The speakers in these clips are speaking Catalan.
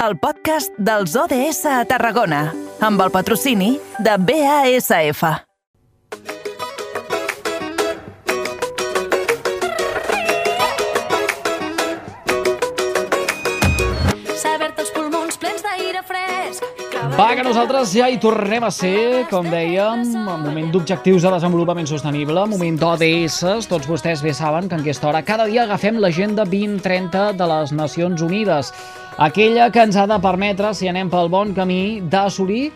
el podcast dels ODS a Tarragona, amb el patrocini de BASF. Saber-te els pulmons plens d'aire fresc. Va, que nosaltres ja hi tornem a ser, com dèiem, en moment d'objectius de desenvolupament sostenible, moment d'ODS, tots vostès bé saben que en aquesta hora cada dia agafem l'agenda 2030 de les Nacions Unides, aquella que ens ha de permetre, si anem pel bon camí, d'assolir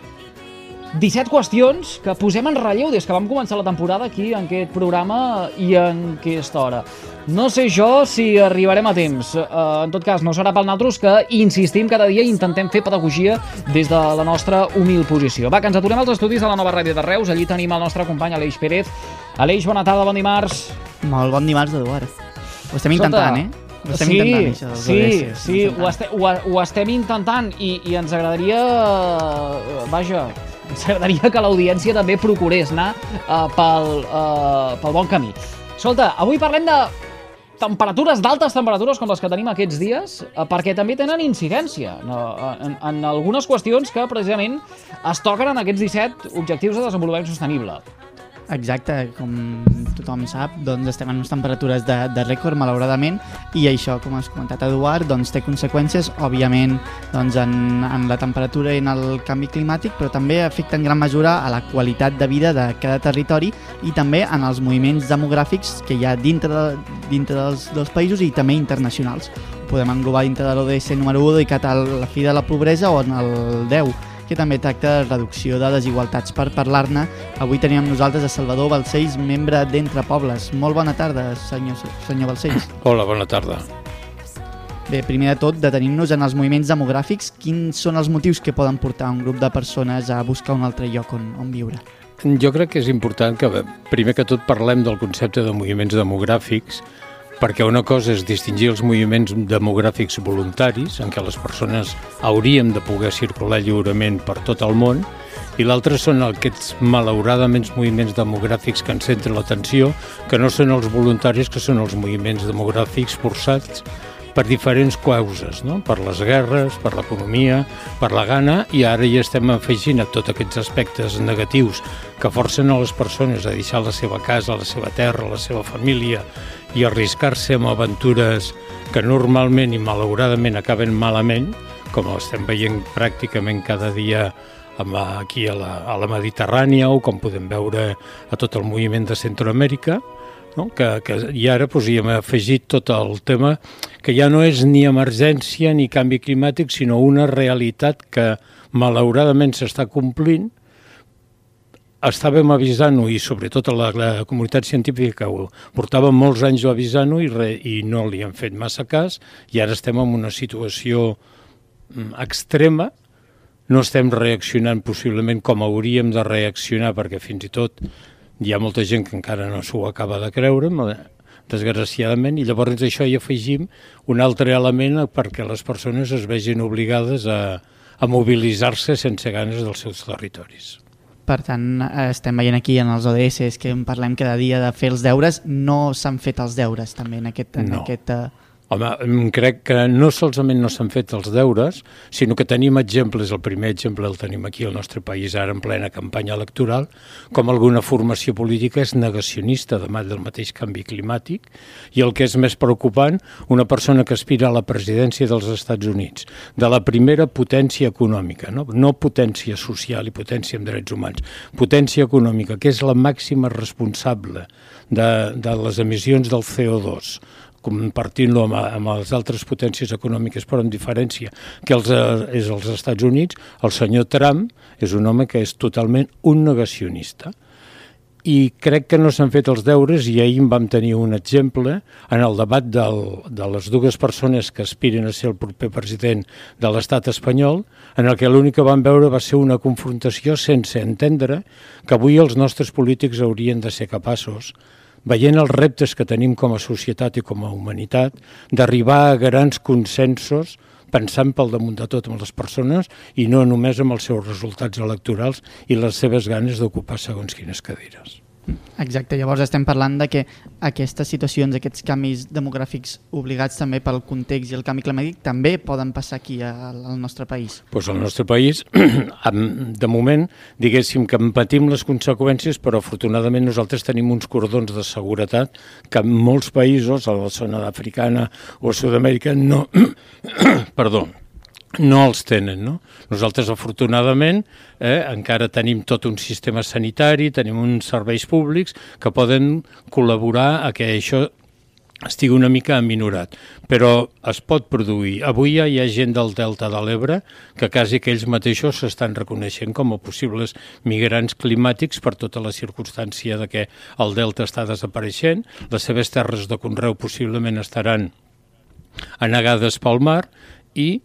17 qüestions que posem en relleu des que vam començar la temporada aquí en aquest programa i en aquesta hora. No sé jo si arribarem a temps. Uh, en tot cas, no serà pel nosaltres que insistim cada dia i intentem fer pedagogia des de la nostra humil posició. Va, que ens aturem als estudis de la nova ràdio de Reus. Allí tenim el nostre company Aleix Pérez. Aleix, bona tarda, bon dimarts. Molt bon dimarts, Eduard. Ho estem intentant, eh? Estem sí, intentant, això. dels sí, ODS, sí, intentant. ho, este, ho, ho estem intentant i, i ens agradaria, eh, vaja, ens agradaria que l'audiència també procurés anar uh, pel, uh, pel bon camí. Escolta, avui parlem de temperatures, d'altes temperatures com les que tenim aquests dies, perquè també tenen incidència en, en algunes qüestions que precisament es toquen en aquests 17 objectius de desenvolupament sostenible. Exacte, com tothom sap, doncs estem en unes temperatures de, de rècord, malauradament, i això, com has comentat, Eduard, doncs té conseqüències, òbviament, doncs en, en la temperatura i en el canvi climàtic, però també afecta en gran mesura a la qualitat de vida de cada territori i també en els moviments demogràfics que hi ha dintre, de, dintre dels, dels països i també internacionals. Ho podem englobar dintre de l'ODS número 1 dedicat a la fi de la pobresa o en el 10 que també tracta de reducció de desigualtats. Per parlar-ne, avui tenim amb nosaltres a Salvador Balcells, membre d'Entre Pobles. Molt bona tarda, senyor, senyor Balcells. Hola, bona tarda. Bé, primer de tot, detenim-nos en els moviments demogràfics. Quins són els motius que poden portar un grup de persones a buscar un altre lloc on, on viure? Jo crec que és important que, primer que tot, parlem del concepte de moviments demogràfics, perquè una cosa és distingir els moviments demogràfics voluntaris, en què les persones hauríem de poder circular lliurement per tot el món, i l'altre són aquests malauradament moviments demogràfics que ens centren l'atenció, que no són els voluntaris, que són els moviments demogràfics forçats per diferents causes, no? per les guerres, per l'economia, per la gana, i ara ja estem afegint a tots aquests aspectes negatius que forcen a les persones a deixar la seva casa, la seva terra, la seva família i arriscar-se amb aventures que normalment i malauradament acaben malament, com estem veient pràcticament cada dia aquí a la, a la Mediterrània o com podem veure a tot el moviment de Centroamèrica, no? que, que, i ara doncs, hi hem afegit tot el tema que ja no és ni emergència ni canvi climàtic, sinó una realitat que malauradament s'està complint, estàvem avisant-ho i sobretot la, la comunitat científica ho portava molts anys avisant-ho i, re, i no li han fet massa cas i ara estem en una situació mm, extrema no estem reaccionant possiblement com hauríem de reaccionar perquè fins i tot hi ha molta gent que encara no s'ho acaba de creure desgraciadament i llavors això hi afegim un altre element perquè les persones es vegin obligades a, a mobilitzar-se sense ganes dels seus territoris. Per tant, eh, estem veient aquí en els ODS que en parlem cada dia de fer els deures. No s'han fet els deures també en aquest... En No. aquest eh, Home, crec que no solament no s'han fet els deures, sinó que tenim exemples, el primer exemple el tenim aquí al nostre país ara en plena campanya electoral, com alguna formació política és negacionista davant del mateix canvi climàtic i el que és més preocupant, una persona que aspira a la presidència dels Estats Units, de la primera potència econòmica, no, no potència social i potència en drets humans, potència econòmica, que és la màxima responsable de, de les emissions del CO2, compartint-lo amb, amb les altres potències econòmiques, però amb diferència, que els, eh, és els Estats Units, el senyor Trump és un home que és totalment un negacionista. I crec que no s'han fet els deures i ahir en vam tenir un exemple en el debat del, de les dues persones que aspiren a ser el proper president de l'estat espanyol, en el que l'únic que vam veure va ser una confrontació sense entendre que avui els nostres polítics haurien de ser capaços veient els reptes que tenim com a societat i com a humanitat, d'arribar a grans consensos pensant pel damunt de tot amb les persones i no només amb els seus resultats electorals i les seves ganes d'ocupar segons quines cadires. Exacte, llavors estem parlant de que aquestes situacions, aquests canvis demogràfics obligats també pel context i el canvi climàtic també poden passar aquí al, nostre país. Pues al nostre país, de moment, diguéssim que en patim les conseqüències, però afortunadament nosaltres tenim uns cordons de seguretat que en molts països, a la zona africana o a Sud-amèrica, no... perdó, no els tenen. No? Nosaltres, afortunadament, eh, encara tenim tot un sistema sanitari, tenim uns serveis públics que poden col·laborar a que això estigui una mica aminorat, però es pot produir. Avui ja hi ha gent del Delta de l'Ebre que quasi que ells mateixos s'estan reconeixent com a possibles migrants climàtics per tota la circumstància de que el Delta està desapareixent, les seves terres de conreu possiblement estaran anegades pel mar i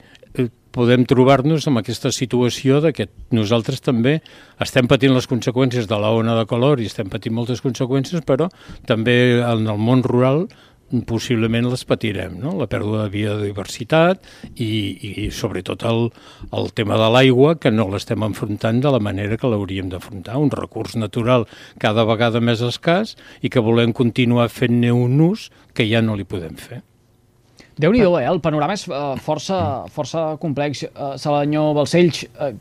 podem trobar-nos amb aquesta situació de que nosaltres també estem patint les conseqüències de la ona de calor i estem patint moltes conseqüències, però també en el món rural possiblement les patirem, no? la pèrdua de biodiversitat i, i sobretot el, el tema de l'aigua, que no l'estem enfrontant de la manera que l'hauríem d'afrontar, un recurs natural cada vegada més escàs i que volem continuar fent-ne un ús que ja no li podem fer déu nhi eh? El panorama és uh, força, força complex. Uh, senyor Balcells, uh,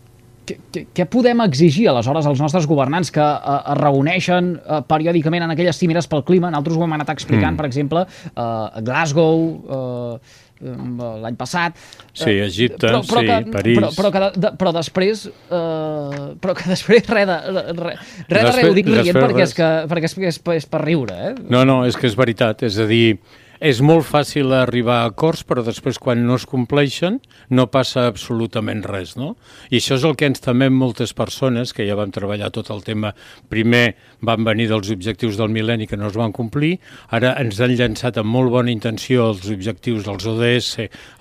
què, què podem exigir aleshores als nostres governants que uh, es reuneixen uh, periòdicament en aquelles cimeres pel clima? Nosaltres ho hem anat explicant, mm. per exemple, uh, a Glasgow, uh, l'any passat. Sí, Egipte, però, però sí, que, París... Però, però, que de, però després... Uh, però que després res de, res, res de res, ho dic rient perquè, és que, perquè és, és, és per riure. Eh? No, no, és que és veritat. És a dir, és molt fàcil arribar a acords, però després quan no es compleixen no passa absolutament res, no? I això és el que ens temem moltes persones, que ja vam treballar tot el tema. Primer van venir dels objectius del mil·lenni que no es van complir, ara ens han llançat amb molt bona intenció els objectius dels ODS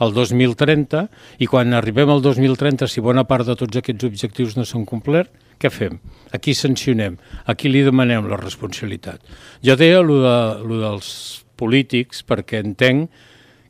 al 2030, i quan arribem al 2030, si bona part de tots aquests objectius no s'han complert, què fem? A qui sancionem? A qui li demanem la responsabilitat? Jo deia allò, de, allò dels polítics perquè entenc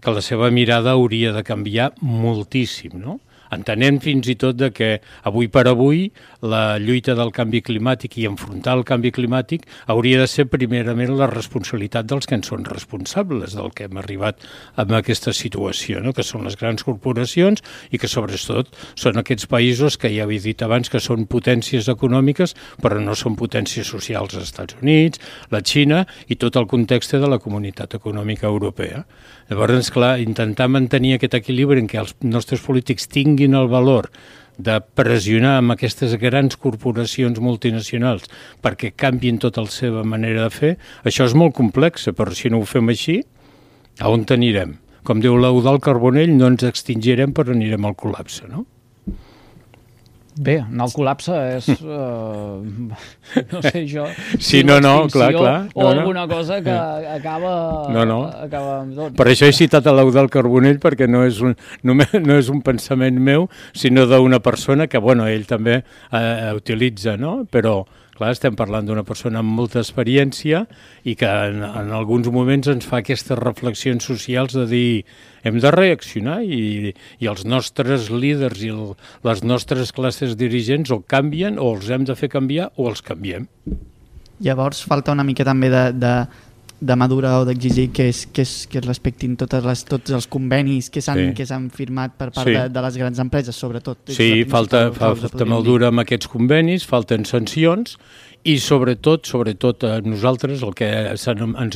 que la seva mirada hauria de canviar moltíssim, no? Entenent fins i tot de que avui per avui la lluita del canvi climàtic i enfrontar el canvi climàtic hauria de ser primerament la responsabilitat dels que en són responsables del que hem arribat amb aquesta situació, no? que són les grans corporacions i que sobretot són aquests països que ja he dit abans que són potències econòmiques però no són potències socials als Estats Units, la Xina i tot el context de la comunitat econòmica europea. Llavors, clar, intentar mantenir aquest equilibri en què els nostres polítics tinguin el valor de pressionar amb aquestes grans corporacions multinacionals perquè canvin tota la seva manera de fer, això és molt complex, però si no ho fem així, a on anirem? Com diu l'Eudal Carbonell, no ens extingirem però anirem al col·lapse, no? Bé, anar al col·lapse és, uh, no sé jo... Sí, no, no, clar, clar. No, o alguna no. cosa que acaba... No, no. Acaba amb tot. Per això he citat a l'Eudal Carbonell, perquè no és, un, no, no és un pensament meu, sinó d'una persona que, bueno, ell també uh, utilitza, no? Però Clar, estem parlant d'una persona amb molta experiència i que en, en alguns moments ens fa aquestes reflexions socials de dir hem de reaccionar i, i els nostres líders i el, les nostres classes dirigents o canvien o els hem de fer canviar o els canviem. Llavors falta una mica també de, de, de madurar o d'exigir que, es, que, es, que es respectin totes les, tots els convenis que s'han sí. firmat per part sí. de, de les grans empreses, sobretot. Sí, falta, falta madura amb aquests convenis, falten sancions i sobretot, sobretot a nosaltres, el que ens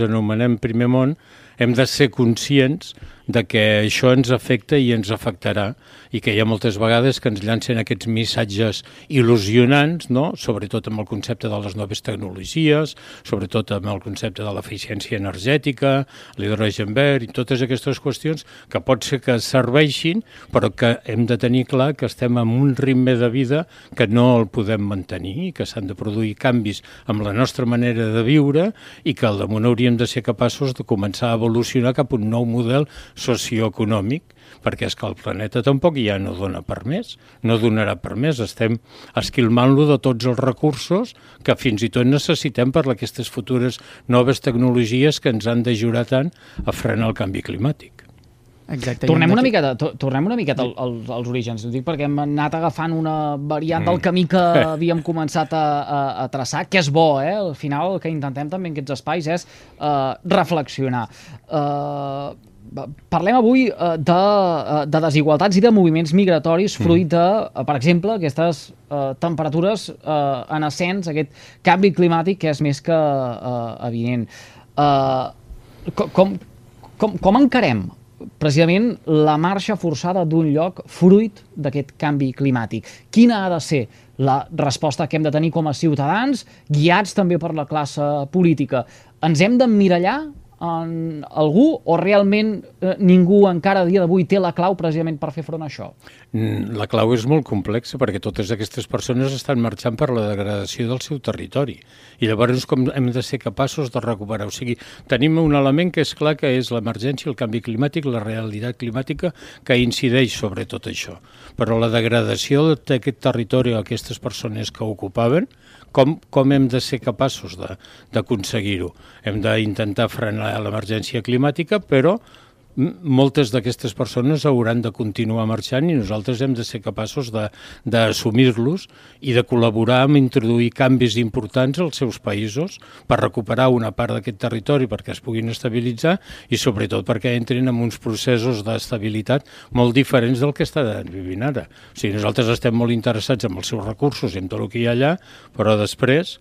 anomenem primer món, hem de ser conscients de que això ens afecta i ens afectarà i que hi ha moltes vegades que ens llancen aquests missatges il·lusionants, no? sobretot amb el concepte de les noves tecnologies, sobretot amb el concepte de l'eficiència energètica, l'hidrogen verd i totes aquestes qüestions que pot ser que serveixin, però que hem de tenir clar que estem en un ritme de vida que no el podem mantenir i que s'han de produir canvis amb la nostra manera de viure i que al damunt hauríem de ser capaços de començar a evolucionar cap a un nou model socioeconòmic, perquè és que el planeta tampoc ja no dona per més, no donarà per més, estem esquilmant-lo de tots els recursos que fins i tot necessitem per aquestes futures noves tecnologies que ens han d'ajudar tant a frenar el canvi climàtic. Exacte. Tornem una miqueta, to- tornem una miqueta al, al, als orígens. Ho dic perquè hem anat agafant una variant Mm. del camí que havíem començat a, a, a traçar, que és bo, eh? Al final el que intentem també en aquests espais és uh, reflexionar. Uh, parlem avui uh, de, uh, de desigualtats i de moviments migratoris fruit de, uh, per exemple, aquestes temperatures en ascens, aquest canvi climàtic que és més que evident. Com, com, com, com encarem precisament la marxa forçada d'un lloc fruit d'aquest canvi climàtic. Quina ha de ser la resposta que hem de tenir com a ciutadans, guiats també per la classe política? Ens hem d'emmirallar en algú o realment eh, ningú encara a dia d'avui té la clau precisament per fer front a això? Mm, La clau és molt complexa perquè totes aquestes persones estan marxant per la degradació del seu territori. I llavors com hem de ser capaços de recuperar? O sigui, tenim un element que és clar que és l'emergència, el canvi climàtic, la realitat climàtica que incideix sobre tot això. Però la degradació d'aquest territori o aquestes persones que ocupaven, com, com hem de ser capaços d'aconseguir-ho? Hem d'intentar frenar l'emergència climàtica, però moltes d'aquestes persones hauran de continuar marxant i nosaltres hem de ser capaços d'assumir-los i de col·laborar amb introduir canvis importants als seus països per recuperar una part d'aquest territori perquè es puguin estabilitzar i sobretot perquè entrin en uns processos d'estabilitat molt diferents del que està vivint ara. O sigui, nosaltres estem molt interessats en els seus recursos i en tot el que hi ha allà, però després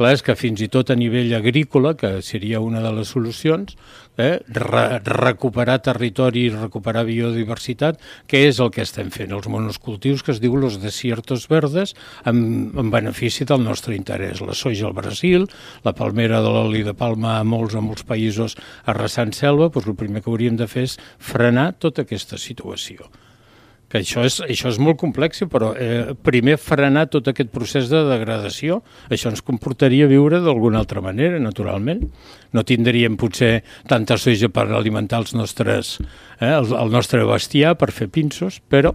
Clar, és que fins i tot a nivell agrícola, que seria una de les solucions, eh, re recuperar territori i recuperar biodiversitat, que és el que estem fent, els monoscultius que es diu los desiertos verdes, en, en benefici del nostre interès. La soja al Brasil, la palmera de l'oli de palma a molts, a molts països arrasant selva, doncs el primer que hauríem de fer és frenar tota aquesta situació que això és, això és molt complex, però eh, primer frenar tot aquest procés de degradació, això ens comportaria viure d'alguna altra manera, naturalment. No tindríem potser tanta soja per alimentar els nostres, eh, el, el nostre bestiar, per fer pinços, però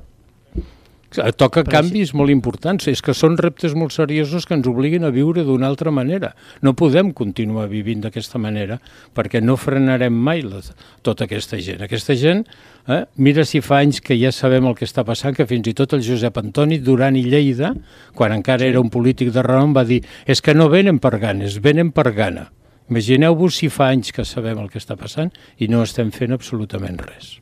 toca Però canvis molt importants. És que són reptes molt seriosos que ens obliguen a viure d'una altra manera. No podem continuar vivint d'aquesta manera perquè no frenarem mai la, tota aquesta gent. Aquesta gent, eh, mira si fa anys que ja sabem el que està passant, que fins i tot el Josep Antoni Duran i Lleida, quan encara era un polític de renom, va dir és que no venen per ganes, venen per gana. Imagineu-vos si fa anys que sabem el que està passant i no estem fent absolutament res.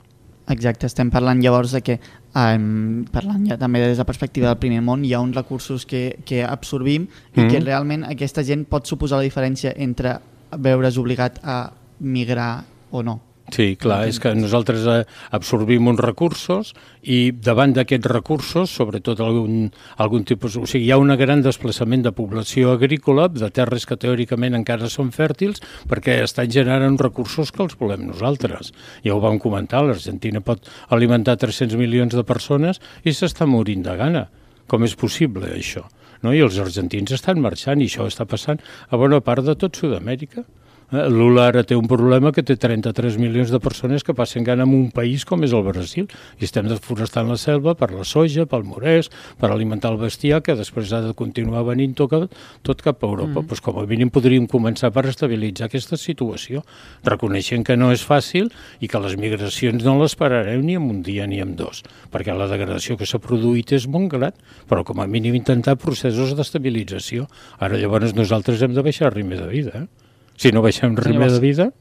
Exacte, estem parlant llavors de que, um, parlant ja també des de la perspectiva del primer món, hi ha uns recursos que, que absorbim i Mhm. que realment aquesta gent pot suposar la diferència entre veure's obligat a migrar o no. Sí, clar, és que nosaltres eh, absorbim uns recursos i davant d'aquests recursos, sobretot algun, algun tipus... O sigui, hi ha un gran desplaçament de població agrícola, de terres que teòricament encara són fèrtils, perquè estan generant recursos que els volem nosaltres. Ja ho vam comentar, l'Argentina pot alimentar 300 milions de persones i s'està morint de gana. Com és possible, això? No? I els argentins estan marxant i això està passant a bona part de tot Sud-amèrica. Eh, Lula ara té un problema que té 33 milions de persones que passen gana en un país com és el Brasil i estem desforestant la selva per la soja, pel morès, per alimentar el bestiar que després ha de continuar venint tot, tot cap a Europa. Mm. Pues com a mínim podríem començar per estabilitzar aquesta situació, reconeixent que no és fàcil i que les migracions no les pararem ni en un dia ni en dos, perquè la degradació que s'ha produït és molt gran, però com a mínim intentar processos d'estabilització. Ara llavors nosaltres hem de baixar el ritme de vida, eh? Si no baixem Senyor ritme Bas- de vida...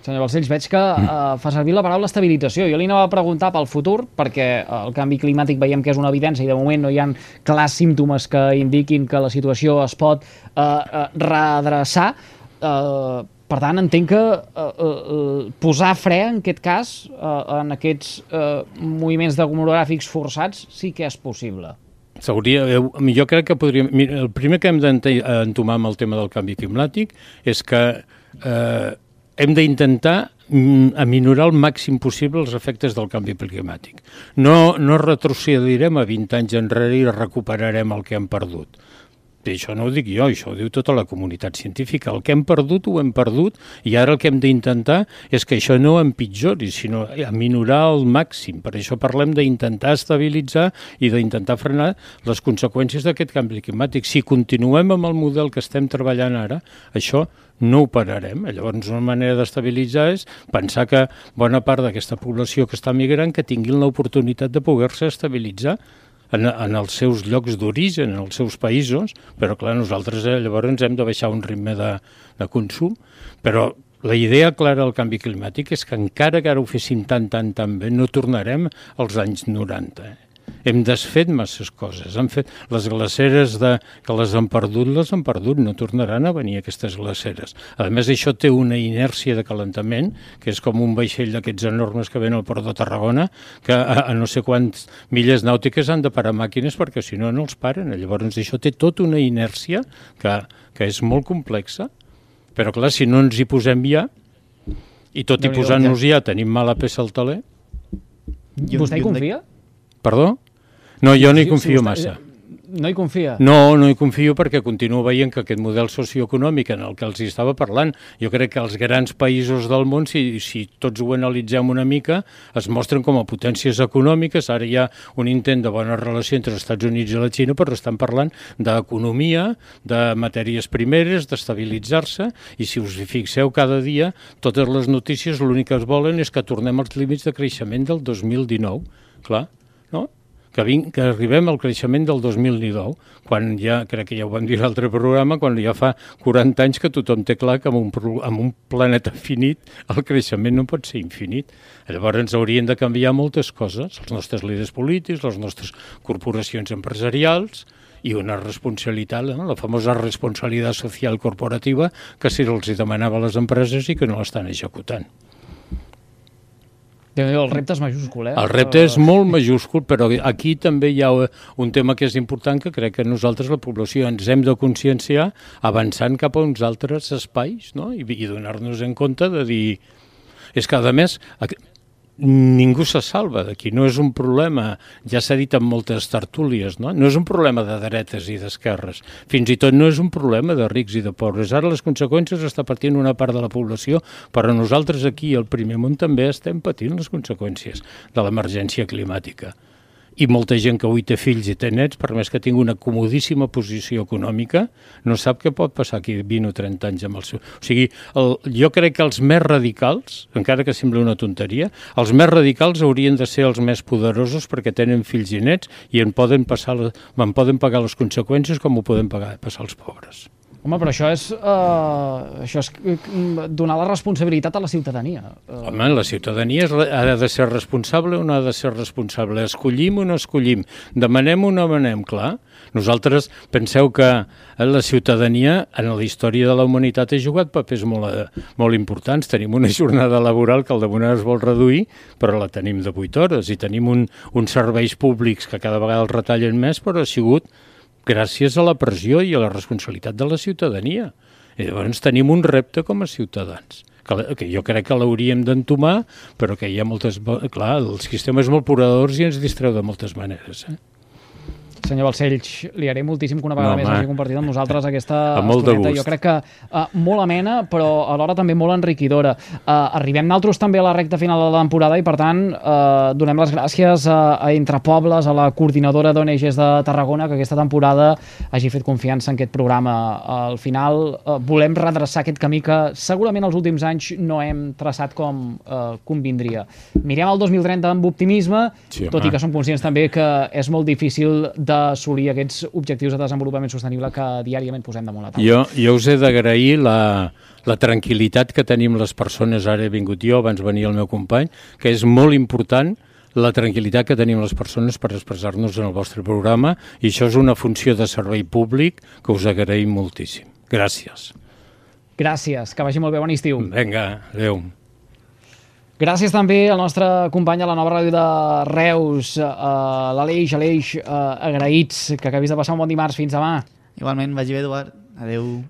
Senyor Balcells, veig que uh, fa servir la paraula estabilització. Jo li anava a preguntar pel futur, perquè eh, el canvi climàtic veiem que és una evidència i de moment no hi ha clars símptomes que indiquin que la situació es pot uh, uh, redreçar. Uh, per tant, entenc que uh, uh, posar fre, en aquest cas, uh, en aquests uh, moviments demogràfics forçats, sí que és possible. S'hauria, eh, jo crec que podríem... Mira, el primer que hem d'entomar amb el tema del canvi climàtic és que eh, hem d'intentar mm, aminorar al màxim possible els efectes del canvi climàtic. No, no retrocedirem a 20 anys enrere i recuperarem el que hem perdut. I això no ho dic jo, això ho diu tota la comunitat científica. El que hem perdut ho hem perdut i ara el que hem d'intentar és que això no empitjori, sinó aminorar al màxim. Per això parlem d'intentar estabilitzar i d'intentar frenar les conseqüències d'aquest canvi climàtic. Si continuem amb el model que estem treballant ara, això no ho pararem. Llavors, una manera d'estabilitzar és pensar que bona part d'aquesta població que està migrant que tinguin l'oportunitat de poder-se estabilitzar en, en els seus llocs d'origen, en els seus països, però clar, nosaltres eh, llavors hem de baixar un ritme de, de consum, però la idea clara del canvi climàtic és que encara que ara ho féssim tan, tan, tan bé, no tornarem als anys 90. Eh? Hem desfet masses coses. Han fet les glaceres de, que les han perdut, les han perdut. No tornaran a venir aquestes glaceres. A més, això té una inèrcia de calentament, que és com un vaixell d'aquests enormes que ven al port de Tarragona, que a, a no sé quants milles nàutiques han de parar màquines perquè si no, no els paren. Llavors, això té tota una inèrcia que, que és molt complexa. Però, clar, si no ens hi posem ja, i tot i posant-nos ja tenim mala peça al taler... Vostè hi confia? Perdó? No, jo no hi confio sí, massa. No hi confia? No, no hi confio perquè continuo veient que aquest model socioeconòmic en el que els estava parlant, jo crec que els grans països del món, si, si tots ho analitzem una mica, es mostren com a potències econòmiques. Ara hi ha un intent de bona relació entre els Estats Units i la Xina, però estan parlant d'economia, de matèries primeres, d'estabilitzar-se, i si us fixeu cada dia, totes les notícies l'únic que es volen és que tornem als límits de creixement del 2019. Clar, no? que, vinc, que arribem al creixement del 2019, quan ja, crec que ja ho vam dir l'altre programa, quan ja fa 40 anys que tothom té clar que amb un, amb un planeta finit el creixement no pot ser infinit. Llavors ens haurien de canviar moltes coses, els nostres líders polítics, les nostres corporacions empresarials, i una responsabilitat, no? la famosa responsabilitat social corporativa que si els demanava a les empreses i que no l'estan executant. El repte és majúscul, eh? El repte és molt majúscul, però aquí també hi ha un tema que és important que crec que nosaltres, la població, ens hem de conscienciar avançant cap a uns altres espais no? i, i donar-nos en compte de dir... És que, a més, ningú se salva d'aquí, no és un problema, ja s'ha dit en moltes tertúlies, no? no és un problema de dretes i d'esquerres, fins i tot no és un problema de rics i de pobres. Ara les conseqüències està patint una part de la població, però nosaltres aquí al primer món també estem patint les conseqüències de l'emergència climàtica i molta gent que avui té fills i té nets, per més que tingui una comodíssima posició econòmica, no sap què pot passar aquí 20 o 30 anys amb el seu... O sigui, el, jo crec que els més radicals, encara que sembli una tonteria, els més radicals haurien de ser els més poderosos perquè tenen fills i nets i en poden, passar, en poden pagar les conseqüències com ho poden pagar, passar els pobres. Home, però això és, uh, això és donar la responsabilitat a la ciutadania. Uh... Home, la ciutadania és, ha de ser responsable o no ha de ser responsable? Escollim o no escollim? Demanem o no demanem? Clar, nosaltres penseu que la ciutadania en la història de la humanitat ha jugat papers molt, molt importants. Tenim una jornada laboral que al damunt es vol reduir, però la tenim de 8 hores i tenim un, uns serveis públics que cada vegada els retallen més, però ha sigut gràcies a la pressió i a la responsabilitat de la ciutadania. I llavors tenim un repte com a ciutadans, que, jo crec que l'hauríem d'entomar, però que hi ha moltes... Clar, el sistema és molt puradors i ens distreu de moltes maneres. Eh? Senyor Balcells, li haré moltíssim que una vegada no, més hagi compartit amb nosaltres aquesta molt estoneta. Jo crec que uh, molt amena, però alhora també molt enriquidora. Uh, arribem naltros també a la recta final de la temporada i, per tant, uh, donem les gràcies a, a Entre Pobles, a la coordinadora d'ONGs de Tarragona, que aquesta temporada hagi fet confiança en aquest programa. Al final, uh, volem redreçar aquest camí que segurament els últims anys no hem traçat com uh, convindria. Mirem el 2030 amb optimisme, sí, tot i que som conscients també que és molt difícil de assolir aquests objectius de desenvolupament sostenible que diàriament posem damunt la taula. Jo, jo us he d'agrair la, la tranquil·litat que tenim les persones, ara he vingut jo, abans venia el meu company, que és molt important la tranquil·litat que tenim les persones per expressar-nos en el vostre programa i això és una funció de servei públic que us agraïm moltíssim. Gràcies. Gràcies, que vagi molt bé, bon estiu. Vinga, adeu. Gràcies també al nostre company a la nova ràdio de Reus, uh, l'Aleix, Aleix, uh, agraïts que acabis de passar un bon dimarts. Fins demà. Igualment, vagi bé, Eduard. Adeu.